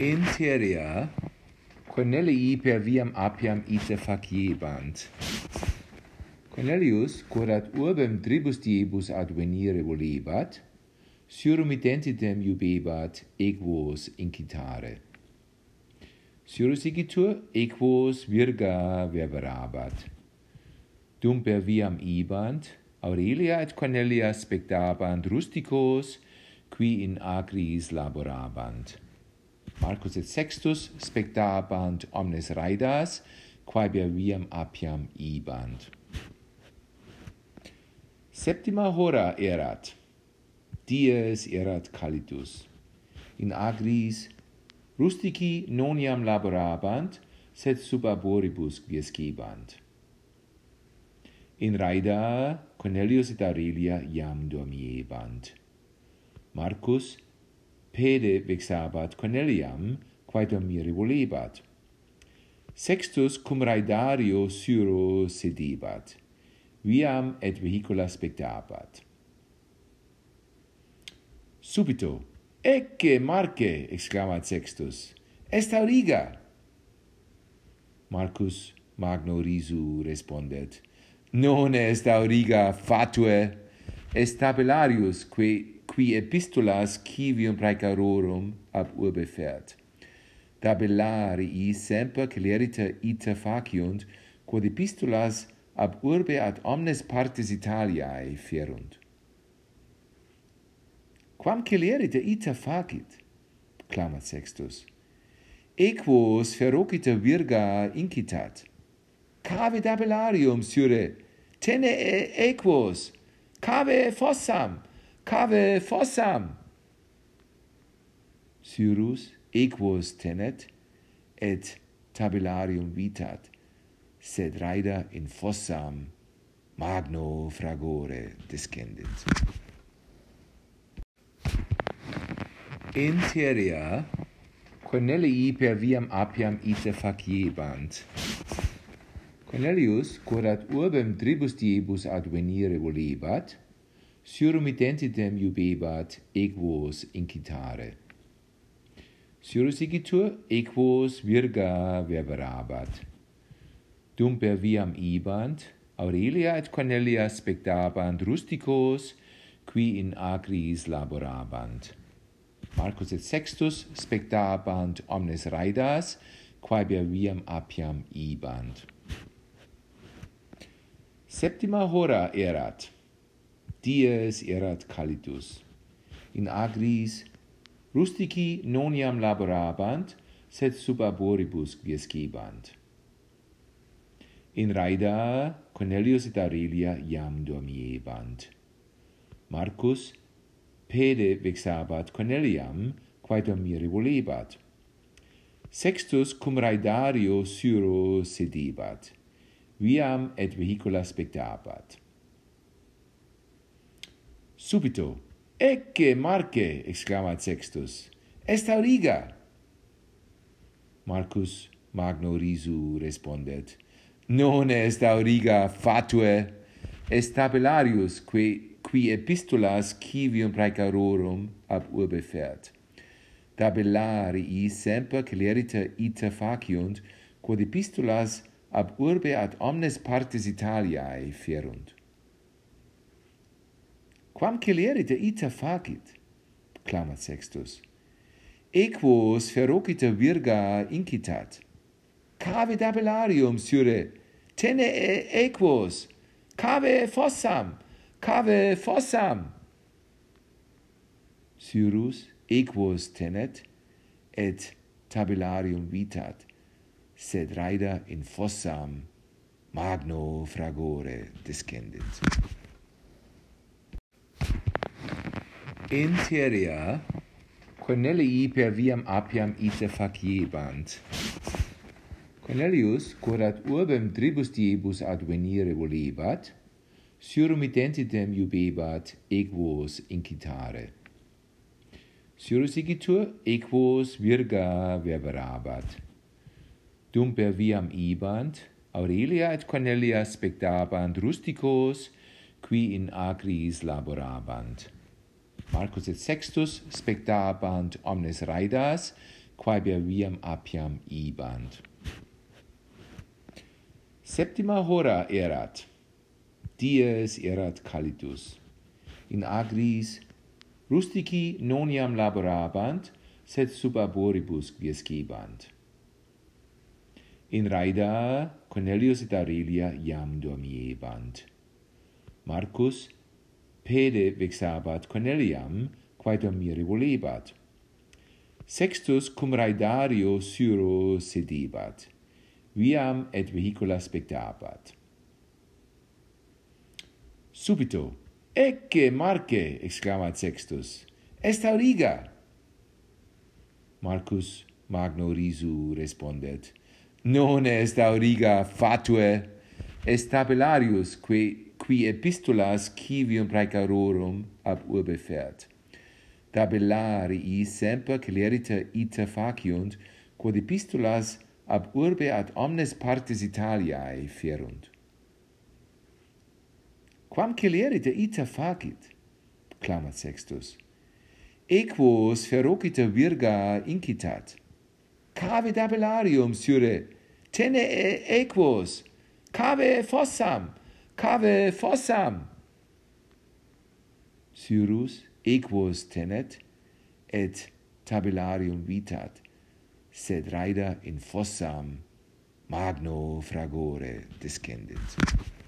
in teria Cornelii per viam apiam ite faciebant. Cornelius, quod urbem tribus diebus advenire volebat, surum identitem iubebat equos incitare. Surus igitur equos virga verberabat. Dum per viam ibant, Aurelia et Cornelia spectabant rusticos, qui in agris laborabant. Marcus et Sextus spectabant omnes raidas, quaebia viam apiam ibant. Septima hora erat. Dies erat calidus. In agris rustici noniam laborabant, sed sub aboribus quiescebant. In raida Cornelius et Aurelia iam dormiebant. Marcus pede vexabat Corneliam, quaedam mire volebat. Sextus cum raidario syro sedibat, viam et vehicula spectabat. Subito, ecce Marce, exclamat Sextus, est auriga! Marcus magno risu respondet, non est auriga fatue, estabelarius qui qui epistulas civium praecarorum ab urbe fert tabellarii semper celeriter ita faciunt quod epistulas ab urbe ad omnes partes Italiae ferunt quam celeriter ita facit? clamat sextus. Equos ferociter virga incitat cave tabellarium sure tene equos cave fossam, cave fossam. Cyrus equos tenet et tabellarium vitat, sed raida in fossam magno fragore descendit. In Teria, Cornelii per viam apiam ite faciebant, Cornelius, curat urbem tribus diebus advenire volebat, surum identitem iubebat equos incitare. Surus igitur equos virga verberabat. Dum per viam ibant, Aurelia et Cornelia spectabant rusticos, qui in agris laborabant. Marcus et Sextus spectabant omnes raidas, quae per viam apiam ibant. Septima hora erat. Dies erat calidus. In agris rustici noniam laborabant, sed sub arboribus gescibant. In Raida Cornelius et Aurelia iam dormiebant. Marcus pede vexabat Corneliam, quae dormire volebat. Sextus cum Raidario Syro sedebat viam et vehicula spectabat. Subito, ecce Marce, exclamat Sextus, est auriga! Marcus magno risu respondet, non est auriga fatue, est tabellarius qui, qui epistolas civium praecarorum ab urbe fert. Tabellarii semper celerita ita faciunt, quod epistolas ab urbe ad omnes partes Italiae ferunt. Quam celerite ita facit, clamat Sextus, equos ferocita virga incitat. Cave dabelarium, sire, tene equos, cave fossam, cave fossam. Syrus equos tenet, et tabellarium vitat, sed raida in fossam magno fragore descendit. In Syria, Cornelii per viam apiam ite faciebant. Cornelius, quod urbem tribus diebus advenire volebat, surum identitem iubebat equos incitare. Surus igitur, equos virga verberabat dum per viam ibant, Aurelia et Cornelia spectabant rusticos, qui in agris laborabant. Marcus et Sextus spectabant omnes raidas, quae viam apiam ibant. Septima hora erat. Dies erat calidus. In agris rustici noniam laborabant, sed sub arboribus quiescebant. In Raida Cornelius et Aurelia iam dormiebant. Marcus pede vexabat Corneliam, quae dormire volebat. Sextus cum Raidario suro sedebat, viam et vehicula spectabat. Subito, ecce Marce, exclamat Sextus, est auriga! Marcus magno risu respondet, non est auriga fatue est tabellarius qui qui epistolas civium praecarorum ab urbe fert tabellarii semper celeriter ita faciunt quod epistolas ab urbe ad omnes partes Italiae ferunt quam celeriter ita facit clamat sextus equos ferociter virga incitat cave dabellarium sure, tene equos, cave fossam, cave fossam. Syrus equos tenet, et tabellarium vitat, sed raida in fossam magno fragore descendit.